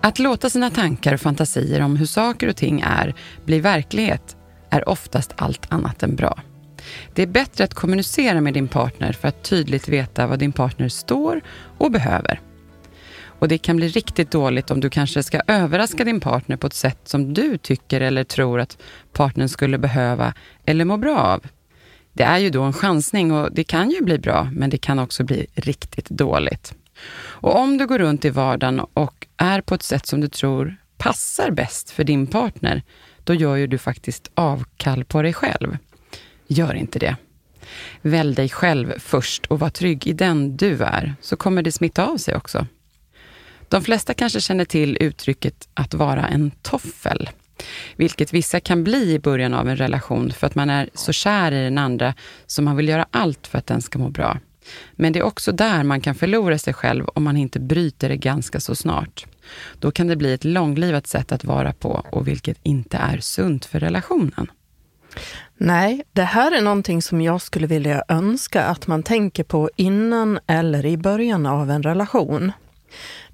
Att låta sina tankar och fantasier om hur saker och ting är bli verklighet är oftast allt annat än bra. Det är bättre att kommunicera med din partner för att tydligt veta vad din partner står och behöver. Och det kan bli riktigt dåligt om du kanske ska överraska din partner på ett sätt som du tycker eller tror att partnern skulle behöva eller må bra av. Det är ju då en chansning och det kan ju bli bra, men det kan också bli riktigt dåligt. Och om du går runt i vardagen och är på ett sätt som du tror passar bäst för din partner, då gör ju du faktiskt avkall på dig själv. Gör inte det. Välj dig själv först och var trygg i den du är, så kommer det smitta av sig också. De flesta kanske känner till uttrycket att vara en toffel, vilket vissa kan bli i början av en relation för att man är så kär i den andra så man vill göra allt för att den ska må bra. Men det är också där man kan förlora sig själv om man inte bryter det ganska så snart. Då kan det bli ett långlivat sätt att vara på och vilket inte är sunt för relationen. Nej, det här är någonting som jag skulle vilja önska att man tänker på innan eller i början av en relation.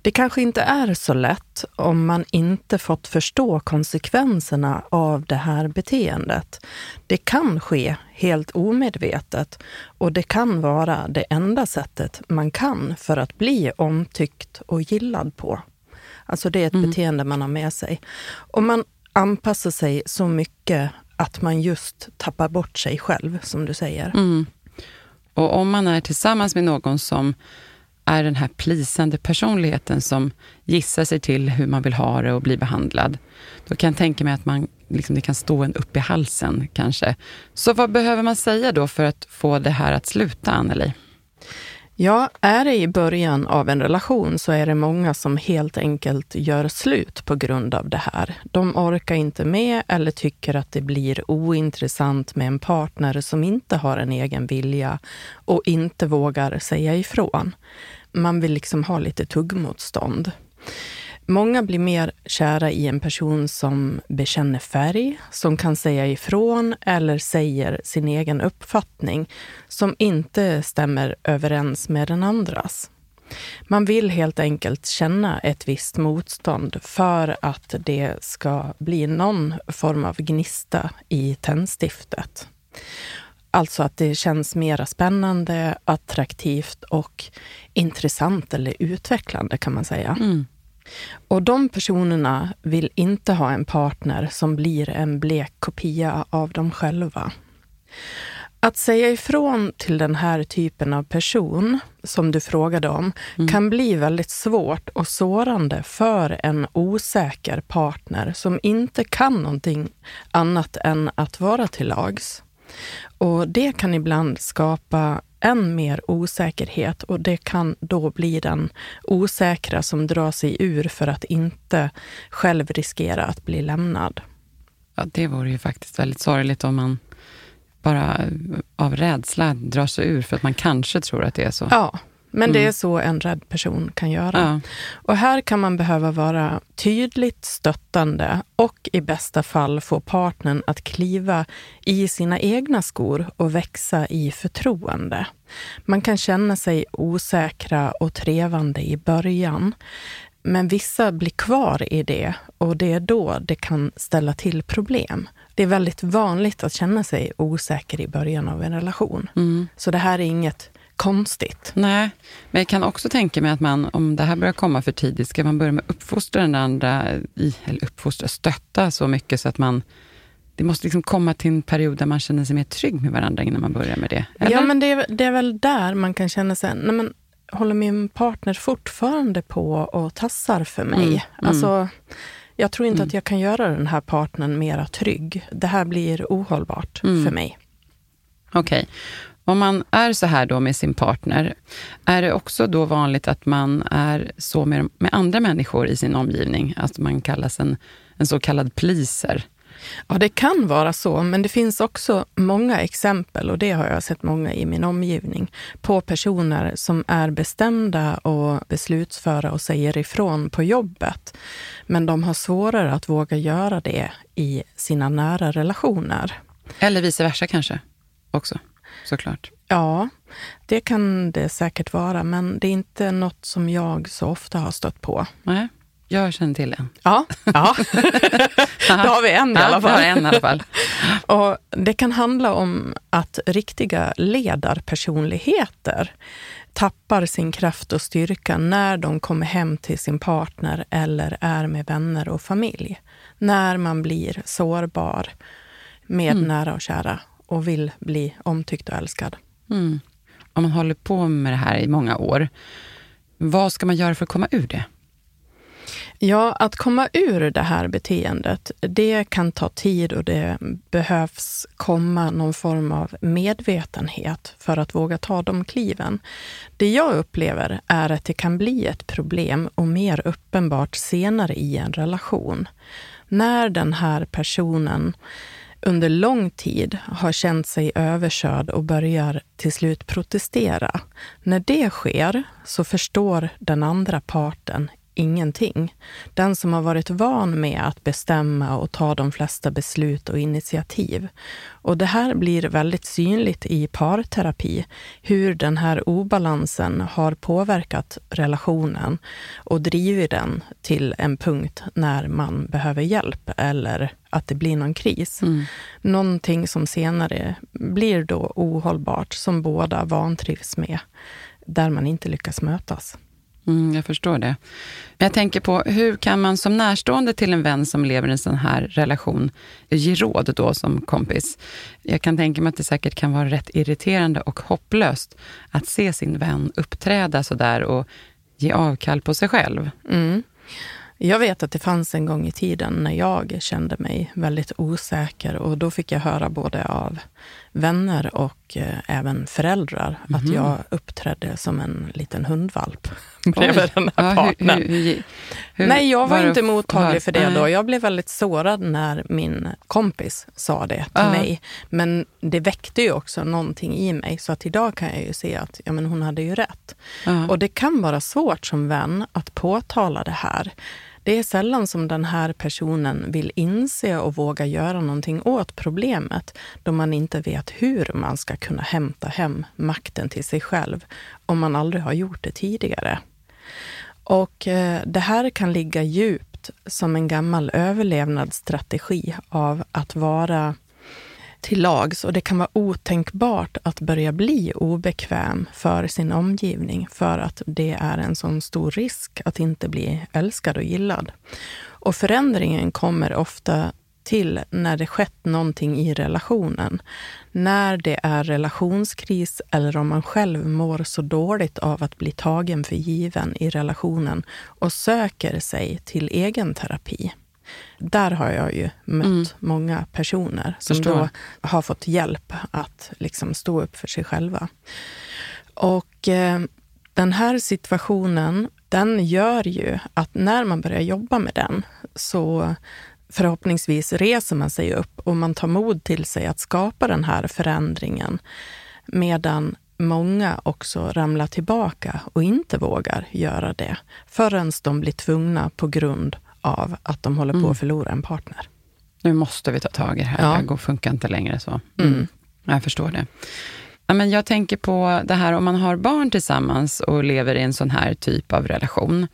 Det kanske inte är så lätt om man inte fått förstå konsekvenserna av det här beteendet. Det kan ske helt omedvetet och det kan vara det enda sättet man kan för att bli omtyckt och gillad på. Alltså det är ett mm. beteende man har med sig. Och man anpassar sig så mycket att man just tappar bort sig själv, som du säger. Mm. Och om man är tillsammans med någon som är den här plisande personligheten som gissar sig till hur man vill ha det och bli behandlad, då kan jag tänka mig att man, liksom, det kan stå en upp i halsen kanske. Så vad behöver man säga då för att få det här att sluta, Anneli? Ja, är det i början av en relation så är det många som helt enkelt gör slut på grund av det här. De orkar inte med eller tycker att det blir ointressant med en partner som inte har en egen vilja och inte vågar säga ifrån. Man vill liksom ha lite tuggmotstånd. Många blir mer kära i en person som bekänner färg, som kan säga ifrån eller säger sin egen uppfattning som inte stämmer överens med den andras. Man vill helt enkelt känna ett visst motstånd för att det ska bli någon form av gnista i tändstiftet. Alltså att det känns mera spännande, attraktivt och intressant eller utvecklande kan man säga. Mm. Och de personerna vill inte ha en partner som blir en blek kopia av dem själva. Att säga ifrån till den här typen av person, som du frågade om, mm. kan bli väldigt svårt och sårande för en osäker partner som inte kan någonting annat än att vara till lags. Och det kan ibland skapa än mer osäkerhet och det kan då bli den osäkra som drar sig ur för att inte själv riskera att bli lämnad. Ja, det vore ju faktiskt väldigt sorgligt om man bara av rädsla drar sig ur för att man kanske tror att det är så. Ja, men det är mm. så en rädd person kan göra. Ja. Och här kan man behöva vara tydligt stöttande och i bästa fall få partnern att kliva i sina egna skor och växa i förtroende. Man kan känna sig osäkra och trevande i början. Men vissa blir kvar i det och det är då det kan ställa till problem. Det är väldigt vanligt att känna sig osäker i början av en relation. Mm. Så det här är inget konstigt. Nej, men jag kan också tänka mig att man, om det här börjar komma för tidigt, ska man börja med att uppfostra den andra, i, eller uppfostra, stötta så mycket så att man det måste liksom komma till en period där man känner sig mer trygg med varandra innan man börjar med det. Eller? Ja, men det är, det är väl där man kan känna sig, nej men håller min partner fortfarande på och tassar för mig? Mm. Mm. Alltså, jag tror inte mm. att jag kan göra den här partnern mera trygg. Det här blir ohållbart mm. för mig. Okej. Okay. Om man är så här då med sin partner, är det också då vanligt att man är så med, med andra människor i sin omgivning? Att man kallas en, en så kallad pleaser? Ja, det kan vara så, men det finns också många exempel, och det har jag sett många i min omgivning, på personer som är bestämda och beslutsföra och säger ifrån på jobbet. Men de har svårare att våga göra det i sina nära relationer. Eller vice versa kanske, också, såklart. Ja, det kan det säkert vara, men det är inte något som jag så ofta har stött på. Nej. Jag känner till en. Ja, ja. då har vi en i alla fall. Ja, en i alla fall. och det kan handla om att riktiga ledarpersonligheter tappar sin kraft och styrka när de kommer hem till sin partner eller är med vänner och familj. När man blir sårbar med mm. nära och kära och vill bli omtyckt och älskad. Mm. Om man håller på med det här i många år, vad ska man göra för att komma ur det? Ja, att komma ur det här beteendet, det kan ta tid och det behövs komma någon form av medvetenhet för att våga ta de kliven. Det jag upplever är att det kan bli ett problem och mer uppenbart senare i en relation. När den här personen under lång tid har känt sig överkörd och börjar till slut protestera. När det sker så förstår den andra parten ingenting. Den som har varit van med att bestämma och ta de flesta beslut och initiativ. Och det här blir väldigt synligt i parterapi, hur den här obalansen har påverkat relationen och drivit den till en punkt när man behöver hjälp eller att det blir någon kris. Mm. Någonting som senare blir då ohållbart, som båda vantrivs med, där man inte lyckas mötas. Mm, jag förstår det. Men jag tänker på, hur kan man som närstående till en vän som lever i en sån här relation ge råd då som kompis? Jag kan tänka mig att det säkert kan vara rätt irriterande och hopplöst att se sin vän uppträda sådär och ge avkall på sig själv. Mm. Jag vet att det fanns en gång i tiden när jag kände mig väldigt osäker och då fick jag höra både av vänner och eh, även föräldrar mm att mhm. jag uppträdde som en liten hundvalp bredvid den här ja, partnern. Hur, hur, hur, Nej, jag var, var inte mottaglig för det då. Jag blev väldigt sårad när min kompis sa det till ja. mig. Men det väckte ju också någonting i mig, så att idag kan jag ju se att ja, men hon hade ju rätt. Ja. Och det kan vara svårt som vän att påtala det här. Det är sällan som den här personen vill inse och våga göra någonting åt problemet, då man inte vet hur man ska kunna hämta hem makten till sig själv, om man aldrig har gjort det tidigare. Och eh, det här kan ligga djupt som en gammal överlevnadsstrategi av att vara till lags och det kan vara otänkbart att börja bli obekväm för sin omgivning för att det är en sån stor risk att inte bli älskad och gillad. Och förändringen kommer ofta till när det skett någonting i relationen. När det är relationskris eller om man själv mår så dåligt av att bli tagen för given i relationen och söker sig till egen terapi där har jag ju mött mm. många personer som Förstår. då har fått hjälp att liksom stå upp för sig själva. Och eh, den här situationen, den gör ju att när man börjar jobba med den så förhoppningsvis reser man sig upp och man tar mod till sig att skapa den här förändringen. Medan många också ramlar tillbaka och inte vågar göra det förrän de blir tvungna på grund av att de håller på att mm. förlora en partner. Nu måste vi ta tag i det här, ja. det funkar inte längre så. Mm. mm. Jag förstår det. Ja, men jag tänker på det här om man har barn tillsammans och lever i en sån här typ av relation,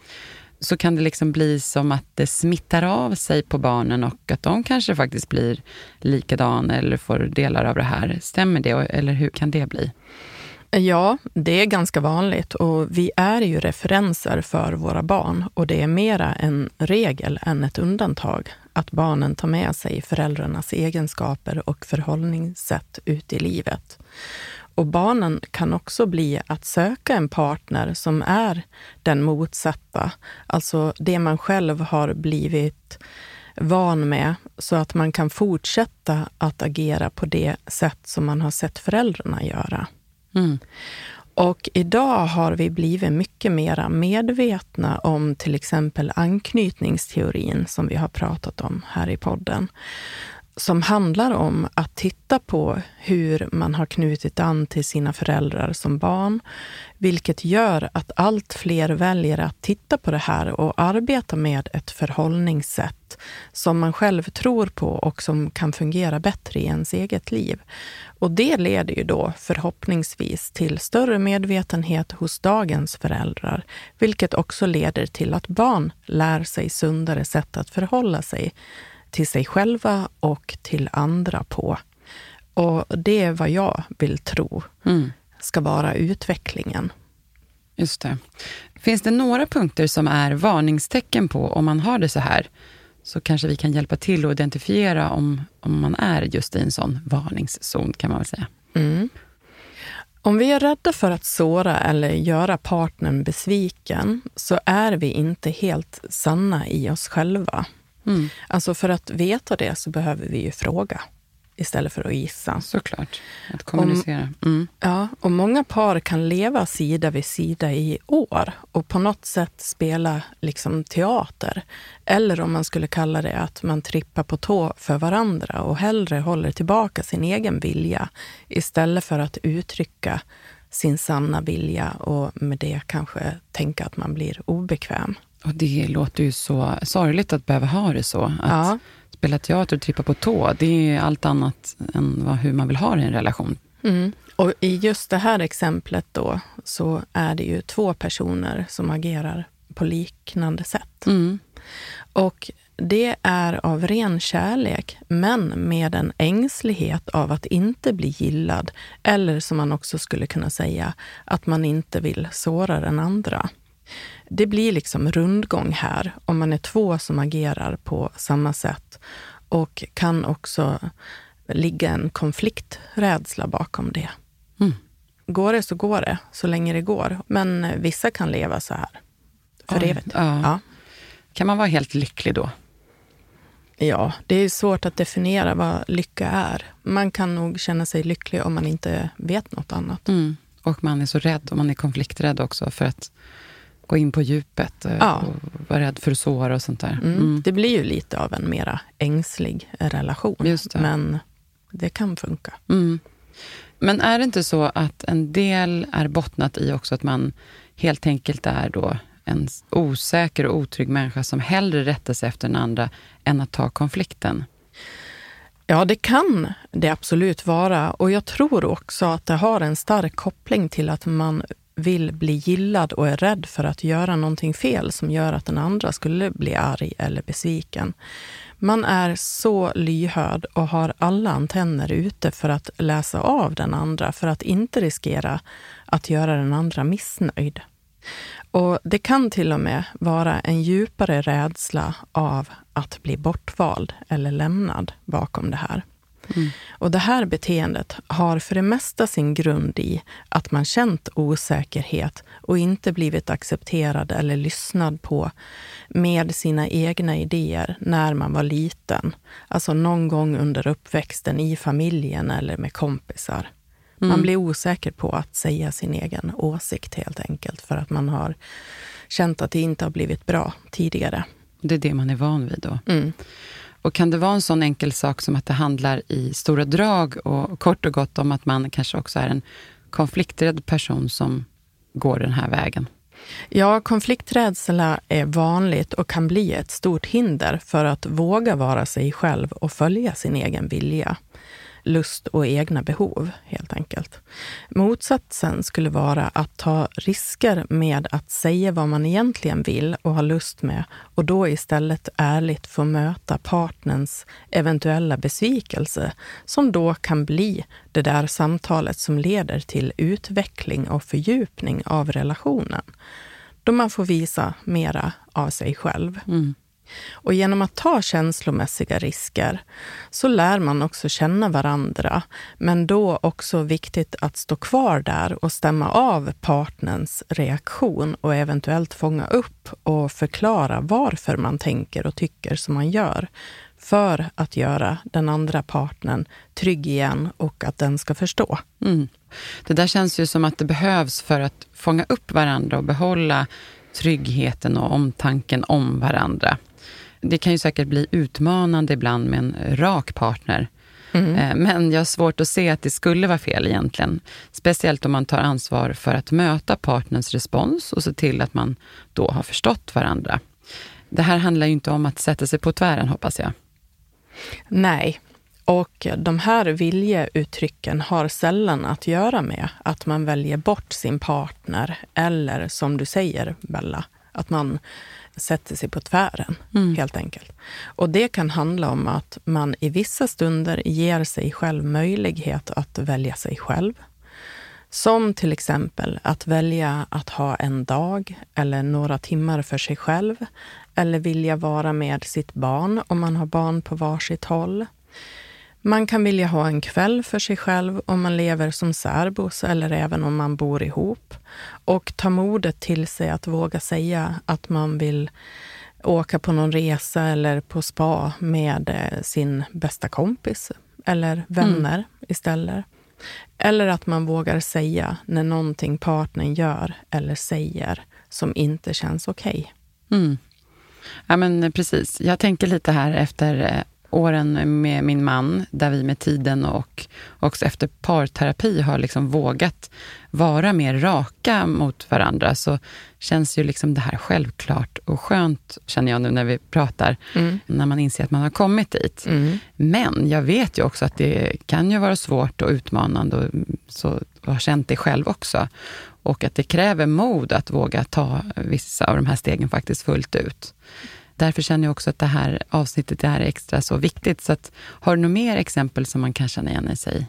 så kan det liksom bli som att det smittar av sig på barnen och att de kanske faktiskt blir likadana eller får delar av det här. Stämmer det, eller hur kan det bli? Ja, det är ganska vanligt och vi är ju referenser för våra barn och det är mera en regel än ett undantag att barnen tar med sig föräldrarnas egenskaper och förhållningssätt ut i livet. Och barnen kan också bli att söka en partner som är den motsatta, alltså det man själv har blivit van med, så att man kan fortsätta att agera på det sätt som man har sett föräldrarna göra. Mm. Och idag har vi blivit mycket mer medvetna om till exempel anknytningsteorin som vi har pratat om här i podden. Som handlar om att titta på hur man har knutit an till sina föräldrar som barn. Vilket gör att allt fler väljer att titta på det här och arbeta med ett förhållningssätt som man själv tror på och som kan fungera bättre i ens eget liv. Och det leder ju då förhoppningsvis till större medvetenhet hos dagens föräldrar, vilket också leder till att barn lär sig sundare sätt att förhålla sig till sig själva och till andra på. Och det är vad jag vill tro mm. ska vara utvecklingen. Just det. Finns det några punkter som är varningstecken på om man har det så här? Så kanske vi kan hjälpa till att identifiera om, om man är just i en sån varningszon, kan man väl säga. Mm. Om vi är rädda för att såra eller göra partnern besviken, så är vi inte helt sanna i oss själva. Mm. Alltså för att veta det så behöver vi ju fråga istället för att gissa. Såklart, att kommunicera. Mm. Ja, och många par kan leva sida vid sida i år och på något sätt spela liksom teater. Eller om man skulle kalla det att man trippar på tå för varandra och hellre håller tillbaka sin egen vilja istället för att uttrycka sin sanna vilja och med det kanske tänka att man blir obekväm. Och det låter ju så sorgligt att behöva ha det så. Att ja spela teater och trippa på tå, det är allt annat än vad, hur man vill ha det i en relation. Mm. Och i just det här exemplet då, så är det ju två personer som agerar på liknande sätt. Mm. Och det är av ren kärlek, men med en ängslighet av att inte bli gillad. Eller som man också skulle kunna säga, att man inte vill såra den andra. Det blir liksom rundgång här om man är två som agerar på samma sätt och kan också ligga en konflikträdsla bakom det. Mm. Går det så går det, så länge det går. Men vissa kan leva så här för Oj, evigt. Ja. ja. Kan man vara helt lycklig då? Ja, det är svårt att definiera vad lycka är. Man kan nog känna sig lycklig om man inte vet något annat. Mm. Och man är så rädd, och man är konflikträdd också för att gå in på djupet ja. och vara rädd för sår och sånt där. Mm. Mm. Det blir ju lite av en mera ängslig relation, det. men det kan funka. Mm. Men är det inte så att en del är bottnat i också att man helt enkelt är då en osäker och otrygg människa som hellre rättar sig efter den andra än att ta konflikten? Ja, det kan det absolut vara. Och jag tror också att det har en stark koppling till att man vill bli gillad och är rädd för att göra någonting fel som gör att den andra skulle bli arg eller besviken. Man är så lyhörd och har alla antenner ute för att läsa av den andra för att inte riskera att göra den andra missnöjd. Och Det kan till och med vara en djupare rädsla av att bli bortvald eller lämnad bakom det här. Mm. Och det här beteendet har för det mesta sin grund i att man känt osäkerhet och inte blivit accepterad eller lyssnad på med sina egna idéer när man var liten. Alltså någon gång under uppväxten i familjen eller med kompisar. Man mm. blir osäker på att säga sin egen åsikt helt enkelt för att man har känt att det inte har blivit bra tidigare. Det är det man är van vid då. Mm. Och kan det vara en sån enkel sak som att det handlar i stora drag och kort och gott om att man kanske också är en konflikträdd person som går den här vägen? Ja, konflikträdsla är vanligt och kan bli ett stort hinder för att våga vara sig själv och följa sin egen vilja lust och egna behov, helt enkelt. Motsatsen skulle vara att ta risker med att säga vad man egentligen vill och har lust med och då istället ärligt få möta partners eventuella besvikelse som då kan bli det där samtalet som leder till utveckling och fördjupning av relationen. Då man får visa mera av sig själv. Mm. Och genom att ta känslomässiga risker så lär man också känna varandra. Men då också viktigt att stå kvar där och stämma av partners reaktion och eventuellt fånga upp och förklara varför man tänker och tycker som man gör för att göra den andra partnern trygg igen och att den ska förstå. Mm. Det där känns ju som att det behövs för att fånga upp varandra och behålla tryggheten och omtanken om varandra. Det kan ju säkert bli utmanande ibland med en rak partner. Mm. Eh, men jag har svårt att se att det skulle vara fel egentligen. Speciellt om man tar ansvar för att möta partners respons och se till att man då har förstått varandra. Det här handlar ju inte om att sätta sig på tvären, hoppas jag. Nej, och de här viljeuttrycken har sällan att göra med att man väljer bort sin partner eller som du säger, Bella, att man sätter sig på tvären, mm. helt enkelt. Och det kan handla om att man i vissa stunder ger sig själv möjlighet att välja sig själv. Som till exempel att välja att ha en dag eller några timmar för sig själv. Eller vilja vara med sitt barn om man har barn på varsitt håll. Man kan vilja ha en kväll för sig själv om man lever som särbos eller även om man bor ihop. Och ta modet till sig att våga säga att man vill åka på någon resa eller på spa med eh, sin bästa kompis eller vänner mm. istället. Eller att man vågar säga när någonting partnern gör eller säger som inte känns okej. Okay. Mm. Ja, men precis. Jag tänker lite här efter eh, åren med min man, där vi med tiden och också efter parterapi har liksom vågat vara mer raka mot varandra, så känns ju liksom det här självklart och skönt, känner jag nu när vi pratar, mm. när man inser att man har kommit dit. Mm. Men jag vet ju också att det kan ju vara svårt och utmanande, och, så, och har känt det själv också. Och att det kräver mod att våga ta vissa av de här stegen faktiskt fullt ut därför känner jag också att det här avsnittet är extra så viktigt. Så att, har du några mer exempel som man kan känna igen i sig?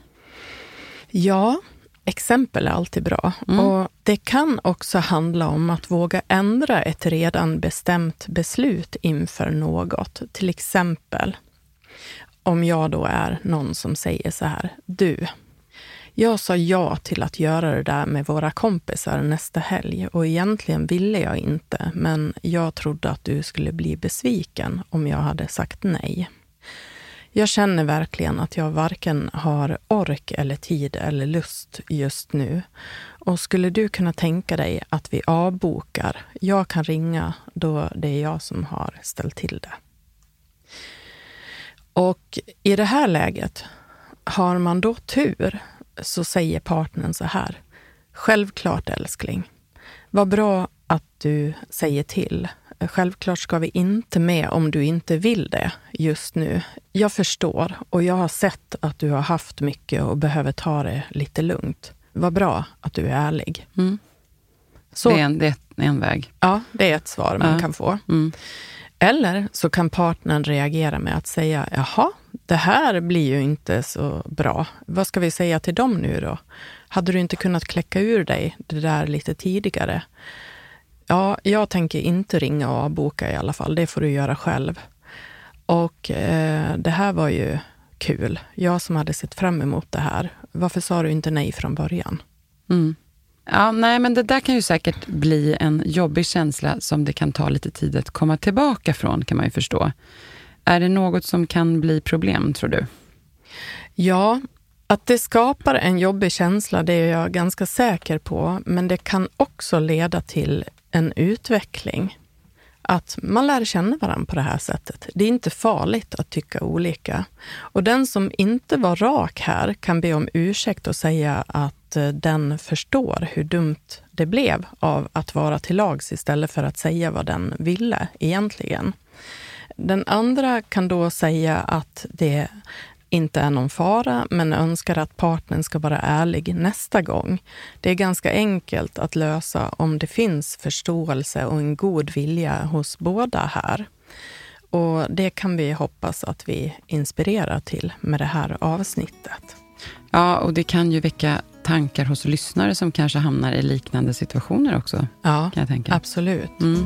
Ja, exempel är alltid bra. Mm. Och Det kan också handla om att våga ändra ett redan bestämt beslut inför något. Till exempel om jag då är någon som säger så här, du, jag sa ja till att göra det där med våra kompisar nästa helg och egentligen ville jag inte, men jag trodde att du skulle bli besviken om jag hade sagt nej. Jag känner verkligen att jag varken har ork eller tid eller lust just nu. Och skulle du kunna tänka dig att vi avbokar? Jag kan ringa då det är jag som har ställt till det. Och i det här läget, har man då tur så säger partnern så här. Självklart älskling. Vad bra att du säger till. Självklart ska vi inte med om du inte vill det just nu. Jag förstår och jag har sett att du har haft mycket och behöver ta det lite lugnt. Vad bra att du är ärlig. Mm. Så, det, är en, det är en väg. Ja, det är ett svar man ja. kan få. Mm. Eller så kan partnern reagera med att säga, jaha, det här blir ju inte så bra. Vad ska vi säga till dem nu då? Hade du inte kunnat kläcka ur dig det där lite tidigare? Ja, jag tänker inte ringa och avboka i alla fall. Det får du göra själv. Och eh, det här var ju kul. Jag som hade sett fram emot det här. Varför sa du inte nej från början? Mm. Ja, nej, men det där kan ju säkert bli en jobbig känsla som det kan ta lite tid att komma tillbaka från, kan man ju förstå. Är det något som kan bli problem, tror du? Ja, att det skapar en jobbig känsla, det är jag ganska säker på. Men det kan också leda till en utveckling. Att man lär känna varandra på det här sättet. Det är inte farligt att tycka olika. Och den som inte var rak här kan be om ursäkt och säga att eh, den förstår hur dumt det blev av att vara till lags istället för att säga vad den ville egentligen. Den andra kan då säga att det inte är någon fara, men önskar att partnern ska vara ärlig nästa gång. Det är ganska enkelt att lösa om det finns förståelse och en god vilja hos båda här. Och det kan vi hoppas att vi inspirerar till med det här avsnittet. Ja, och det kan ju väcka tankar hos lyssnare som kanske hamnar i liknande situationer också. Ja, kan jag tänka. absolut. Mm.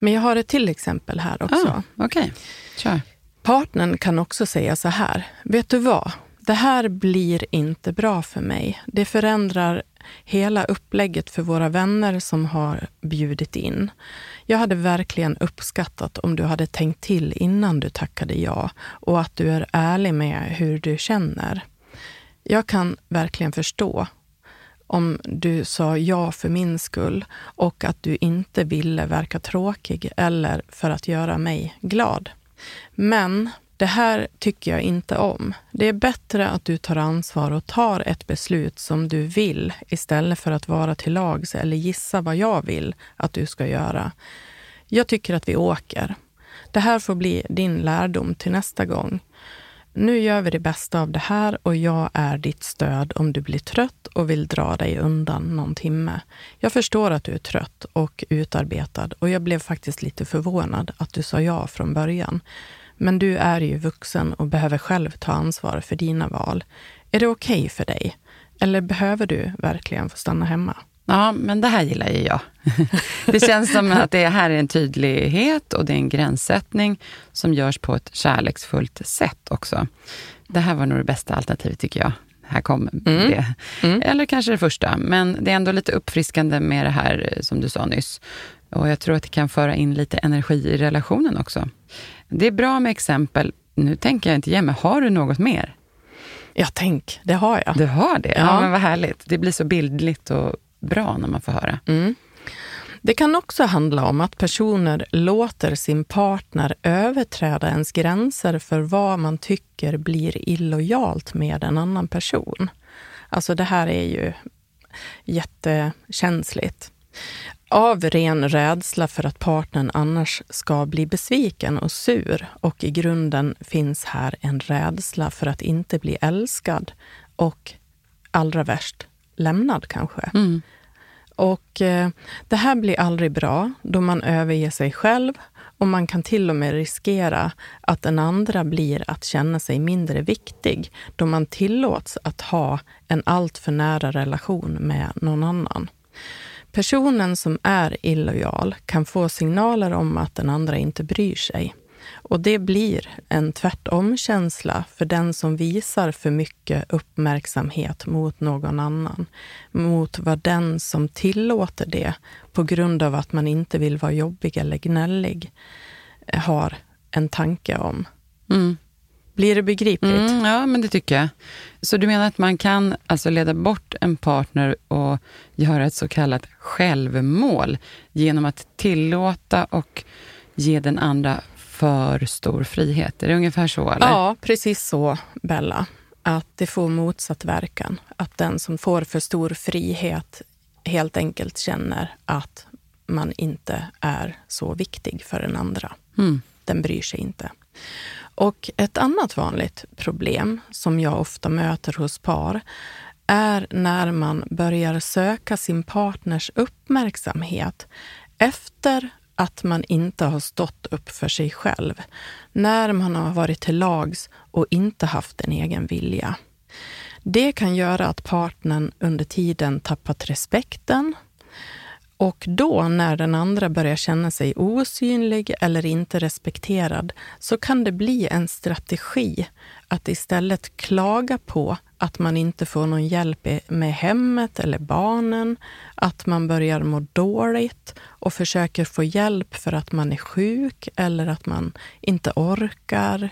Men jag har ett till exempel här också. Ah, okay. kör. Partnern kan också säga så här. Vet du vad? Det här blir inte bra för mig. Det förändrar hela upplägget för våra vänner som har bjudit in. Jag hade verkligen uppskattat om du hade tänkt till innan du tackade ja och att du är ärlig med hur du känner. Jag kan verkligen förstå om du sa ja för min skull och att du inte ville verka tråkig eller för att göra mig glad. Men det här tycker jag inte om. Det är bättre att du tar ansvar och tar ett beslut som du vill istället för att vara till lags eller gissa vad jag vill att du ska göra. Jag tycker att vi åker. Det här får bli din lärdom till nästa gång. Nu gör vi det bästa av det här och jag är ditt stöd om du blir trött och vill dra dig undan någon timme. Jag förstår att du är trött och utarbetad och jag blev faktiskt lite förvånad att du sa ja från början. Men du är ju vuxen och behöver själv ta ansvar för dina val. Är det okej okay för dig? Eller behöver du verkligen få stanna hemma? Ja, men det här gillar ju jag. Det känns som att det här är en tydlighet och det är en gränssättning som görs på ett kärleksfullt sätt också. Det här var nog det bästa alternativet tycker jag. Här kom mm. det. Mm. Eller kanske det första, men det är ändå lite uppfriskande med det här som du sa nyss. Och jag tror att det kan föra in lite energi i relationen också. Det är bra med exempel. Nu tänker jag inte ge mig. Har du något mer? Ja, tänk, det har jag. Du har det? Ja, ja men vad härligt. Det blir så bildligt och bra när man får höra. Mm. Det kan också handla om att personer låter sin partner överträda ens gränser för vad man tycker blir illojalt med en annan person. Alltså det här är ju jättekänsligt. Av ren rädsla för att partnern annars ska bli besviken och sur och i grunden finns här en rädsla för att inte bli älskad och allra värst lämnad kanske. Mm. Och eh, det här blir aldrig bra då man överger sig själv och man kan till och med riskera att den andra blir att känna sig mindre viktig då man tillåts att ha en alltför nära relation med någon annan. Personen som är illojal kan få signaler om att den andra inte bryr sig. Och det blir en tvärtom-känsla för den som visar för mycket uppmärksamhet mot någon annan. Mot vad den som tillåter det på grund av att man inte vill vara jobbig eller gnällig har en tanke om. Mm. Blir det begripligt? Mm, ja, men det tycker jag. Så du menar att man kan alltså leda bort en partner och göra ett så kallat självmål genom att tillåta och ge den andra för stor frihet? Är det ungefär så? Eller? Ja, precis så, Bella. Att det får motsatt verkan. Att den som får för stor frihet helt enkelt känner att man inte är så viktig för den andra. Mm. Den bryr sig inte. Och ett annat vanligt problem som jag ofta möter hos par är när man börjar söka sin partners uppmärksamhet efter att man inte har stått upp för sig själv. När man har varit till lags och inte haft en egen vilja. Det kan göra att partnern under tiden tappat respekten och då när den andra börjar känna sig osynlig eller inte respekterad så kan det bli en strategi att istället klaga på att man inte får någon hjälp med hemmet eller barnen, att man börjar må dåligt och försöker få hjälp för att man är sjuk eller att man inte orkar.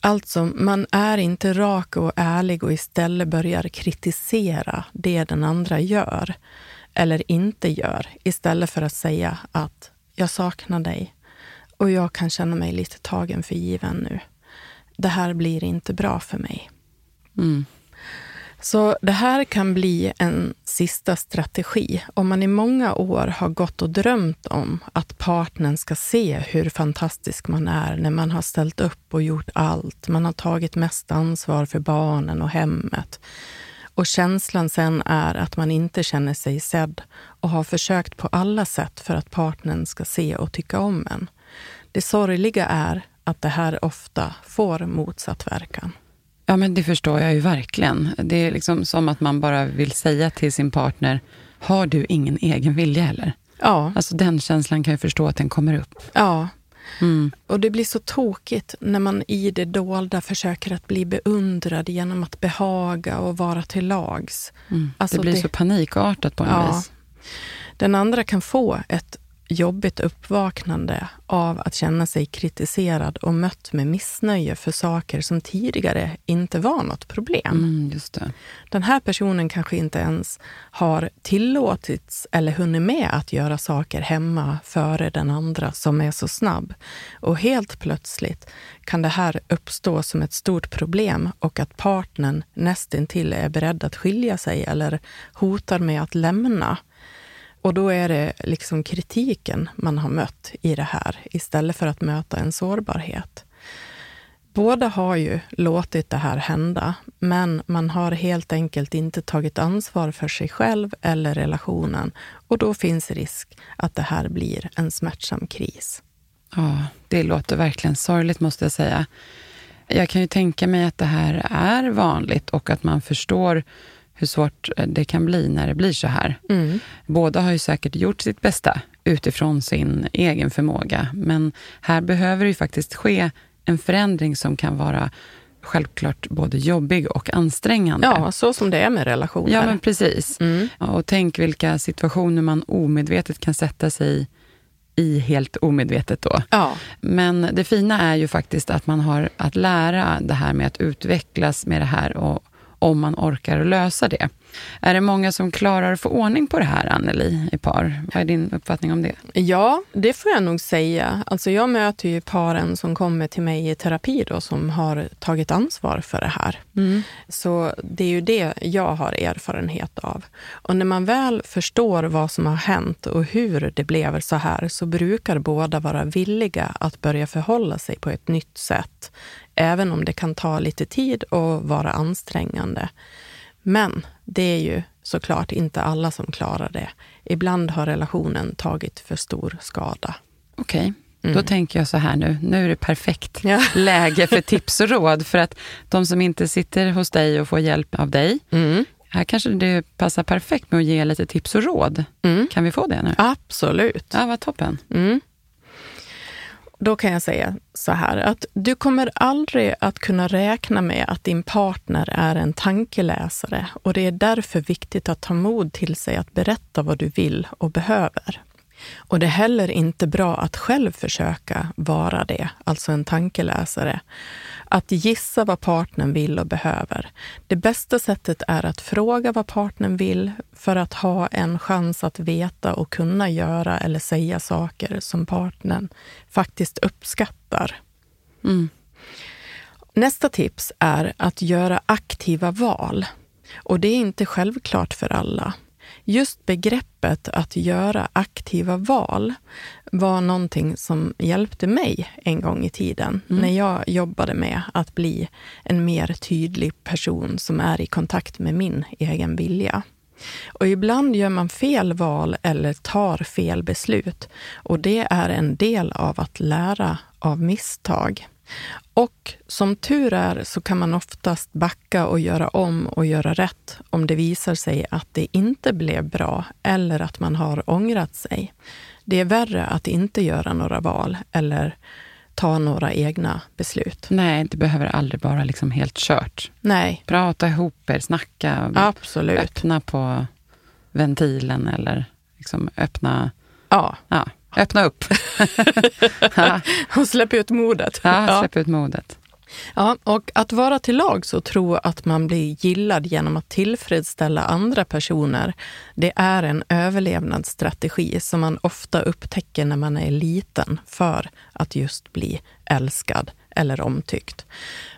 Alltså, man är inte rak och ärlig och istället börjar kritisera det den andra gör eller inte gör istället för att säga att jag saknar dig och jag kan känna mig lite tagen för given nu. Det här blir inte bra för mig. Mm. Så det här kan bli en sista strategi. Om man i många år har gått och drömt om att partnern ska se hur fantastisk man är när man har ställt upp och gjort allt. Man har tagit mest ansvar för barnen och hemmet. Och känslan sen är att man inte känner sig sedd och har försökt på alla sätt för att partnern ska se och tycka om en. Det sorgliga är att det här ofta får motsatt verkan. Ja, men det förstår jag ju verkligen. Det är liksom som att man bara vill säga till sin partner, har du ingen egen vilja heller? Ja. Alltså den känslan kan jag förstå att den kommer upp. Ja. Mm. Och det blir så tokigt när man i det dolda försöker att bli beundrad genom att behaga och vara till lags. Mm. Alltså det blir det... så panikartat på en ja. vis. Den andra kan få ett jobbigt uppvaknande av att känna sig kritiserad och mött med missnöje för saker som tidigare inte var något problem. Mm, just det. Den här personen kanske inte ens har tillåtits eller hunnit med att göra saker hemma före den andra som är så snabb. Och helt plötsligt kan det här uppstå som ett stort problem och att partnern nästintill är beredd att skilja sig eller hotar med att lämna och då är det liksom kritiken man har mött i det här istället för att möta en sårbarhet. Båda har ju låtit det här hända, men man har helt enkelt inte tagit ansvar för sig själv eller relationen och då finns risk att det här blir en smärtsam kris. Ja, det låter verkligen sorgligt måste jag säga. Jag kan ju tänka mig att det här är vanligt och att man förstår hur svårt eh, det kan bli när det blir så här. Mm. Båda har ju säkert gjort sitt bästa utifrån sin egen förmåga, men här behöver det ju faktiskt ske en förändring som kan vara självklart både jobbig och ansträngande. Ja, så som det är med relationer. Ja, men precis. Mm. Och tänk vilka situationer man omedvetet kan sätta sig i helt omedvetet då. Ja. Men det fina är ju faktiskt att man har att lära det här med att utvecklas med det här och om man orkar lösa det. Är det många som klarar att få ordning på det här, Anneli, i par? Vad är din uppfattning om det? Ja, det får jag nog säga. Alltså jag möter ju paren som kommer till mig i terapi då, som har tagit ansvar för det här. Mm. Så det är ju det jag har erfarenhet av. Och när man väl förstår vad som har hänt och hur det blev så här, så brukar båda vara villiga att börja förhålla sig på ett nytt sätt. Även om det kan ta lite tid och vara ansträngande. Men det är ju såklart inte alla som klarar det. Ibland har relationen tagit för stor skada. Okej. Okay. Mm. Då tänker jag så här nu, nu är det perfekt ja. läge för tips och råd. För att de som inte sitter hos dig och får hjälp av dig, mm. här kanske det passar perfekt med att ge lite tips och råd. Mm. Kan vi få det nu? Absolut. Ja, vad toppen. Då kan jag säga så här att du kommer aldrig att kunna räkna med att din partner är en tankeläsare och det är därför viktigt att ta mod till sig att berätta vad du vill och behöver. Och det är heller inte bra att själv försöka vara det, alltså en tankeläsare. Att gissa vad partnern vill och behöver. Det bästa sättet är att fråga vad partnern vill för att ha en chans att veta och kunna göra eller säga saker som partnern faktiskt uppskattar. Mm. Nästa tips är att göra aktiva val. Och det är inte självklart för alla. Just begreppet att göra aktiva val var någonting som hjälpte mig en gång i tiden Mm. när jag jobbade med att bli en mer tydlig person som är i kontakt med min egen vilja. Och ibland gör man fel val eller tar fel beslut och det är en del av att lära av misstag. Och som tur är så kan man oftast backa och göra om och göra rätt om det visar sig att det inte blev bra eller att man har ångrat sig. Det är värre att inte göra några val eller ta några egna beslut. Nej, det behöver aldrig vara liksom helt kört. Nej, Prata ihop er, snacka, absolut. öppna på ventilen eller liksom öppna, Ja, ja, öppna upp. ja, och släpp ut modet. ja, släpp ut modet. Ja, och att vara till lags och tro att man blir gillad genom att tillfredsställa andra personer, det är en överlevnadsstrategi som man ofta upptäcker när man är liten för att just bli älskad eller omtyckt.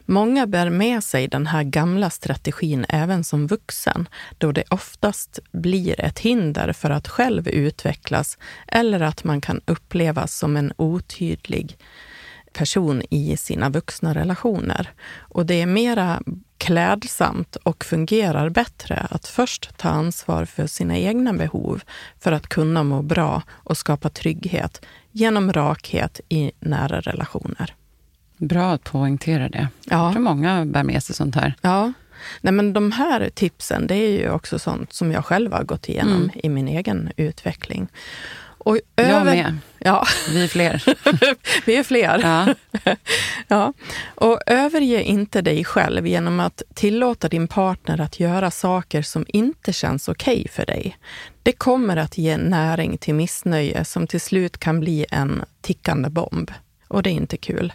Många bär med sig den här gamla strategin även som vuxen, då det oftast blir ett hinder för att själv utvecklas eller att man kan upplevas som en otydlig person i sina vuxna relationer. Och det är mera klädsamt och fungerar bättre att först ta ansvar för sina egna behov för att kunna må bra och skapa trygghet genom rakhet i nära relationer. Bra att poängtera det. Jag Ja, tror många bär med sig sånt här. ja. Nej, men de här tipsen, det är ju också sånt som jag själv har gått igenom Mm. i min egen utveckling. Och Jag över- med. Ja, Vi är fler. vi är fler. Ja. Ja, och överge inte dig själv genom att tillåta din partner att göra saker som inte känns okej för dig. Det kommer att ge näring till missnöje som till slut kan bli en tickande bomb. Och det är inte kul.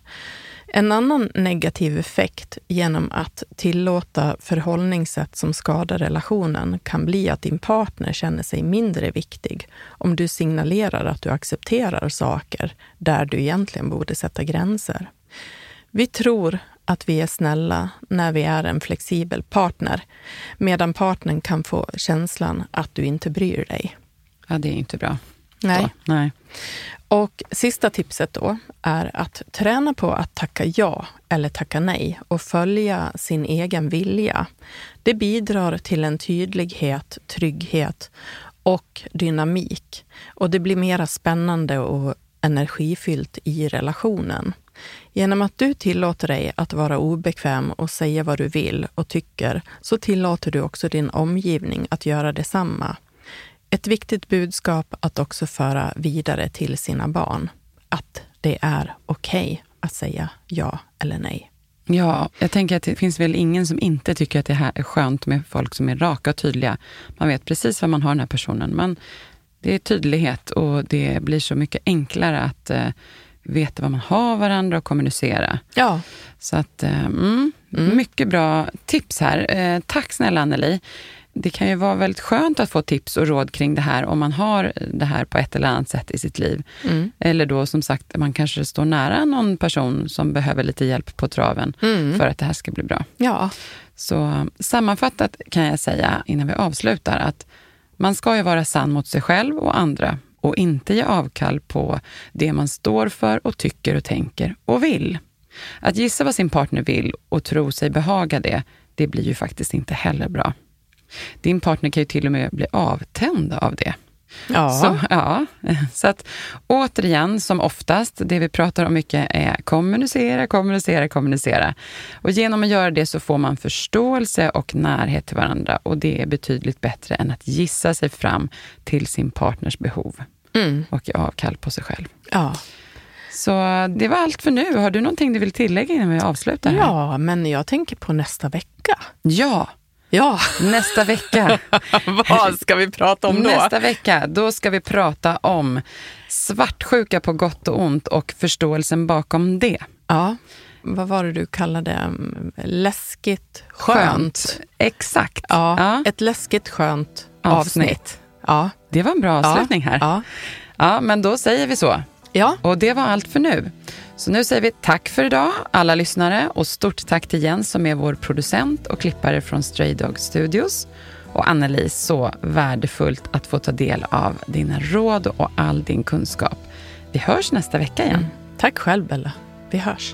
En annan negativ effekt genom att tillåta förhållningssätt som skadar relationen kan bli att din partner känner sig mindre viktig om du signalerar att du accepterar saker där du egentligen borde sätta gränser. Vi tror att vi är snälla när vi är en flexibel partner, medan partnern kan få känslan att du inte bryr dig. ja, det är inte bra. Nej. Nej. Och sista tipset då är att träna på att tacka ja eller tacka nej och följa sin egen vilja. Det bidrar till en tydlighet, trygghet och dynamik. Och det blir mera spännande och energifyllt i relationen. Genom att du tillåter dig att vara obekväm och säga vad du vill och tycker så tillåter du också din omgivning att göra detsamma. Ett viktigt budskap att också föra vidare till sina barn. Att det är okej att säga ja eller nej. Ja, jag tänker att det finns väl ingen som inte tycker att det här är skönt med folk som är raka och tydliga. Man vet precis vad man har den här personen. Men det är tydlighet och det blir så mycket enklare att eh, veta vad man har varandra och kommunicera. Ja, Så att, eh, mm, mycket bra tips här. Eh, tack snälla Anneli. Det kan ju vara väldigt skönt att få tips och råd kring det här om man har det här på ett eller annat sätt i sitt liv. Mm. Eller då som sagt, man kanske står nära någon person som behöver lite hjälp på traven för att det här ska bli bra. ja, Så sammanfattat kan jag säga innan vi avslutar att man ska ju vara sann mot sig själv och andra och inte ge avkall på det man står för och tycker och tänker och vill. Att gissa vad sin partner vill och tro sig behaga det, det blir ju faktiskt inte heller bra. Din partner kan ju till och med bli avtänd av det. ja. Så, ja. så att återigen, som oftast, det vi pratar om mycket är kommunicera, kommunicera, kommunicera. Och genom att göra det så får man förståelse och närhet till varandra och det är betydligt bättre än att gissa sig fram till sin partners behov Mm. och ge avkall på sig själv. ja. Så det var allt för nu. Har du någonting du vill tillägga innan vi avslutar? Här? ja, men jag tänker på nästa vecka. ja, Ja, nästa vecka. vad ska vi prata om då? Nästa vecka, då ska vi prata om svartsjuka på gott och ont och förståelsen bakom det. Ja, vad var det du kallade mm, läskigt skönt? Exakt. Ja, Ja. ett läskigt skönt avsnitt. Avsnitt. Ja. Det var en bra avslutning här. Ja. Ja, men då säger vi så. Ja. Och det var allt för nu. Så nu säger vi tack för idag, alla lyssnare. Och stort tack till Jens som är vår producent och klippare från Stray Dog Studios. Och Anneli, så värdefullt att få ta del av dina råd och all din kunskap. Vi hörs nästa vecka igen. Mm. Tack själv Bella. Vi hörs.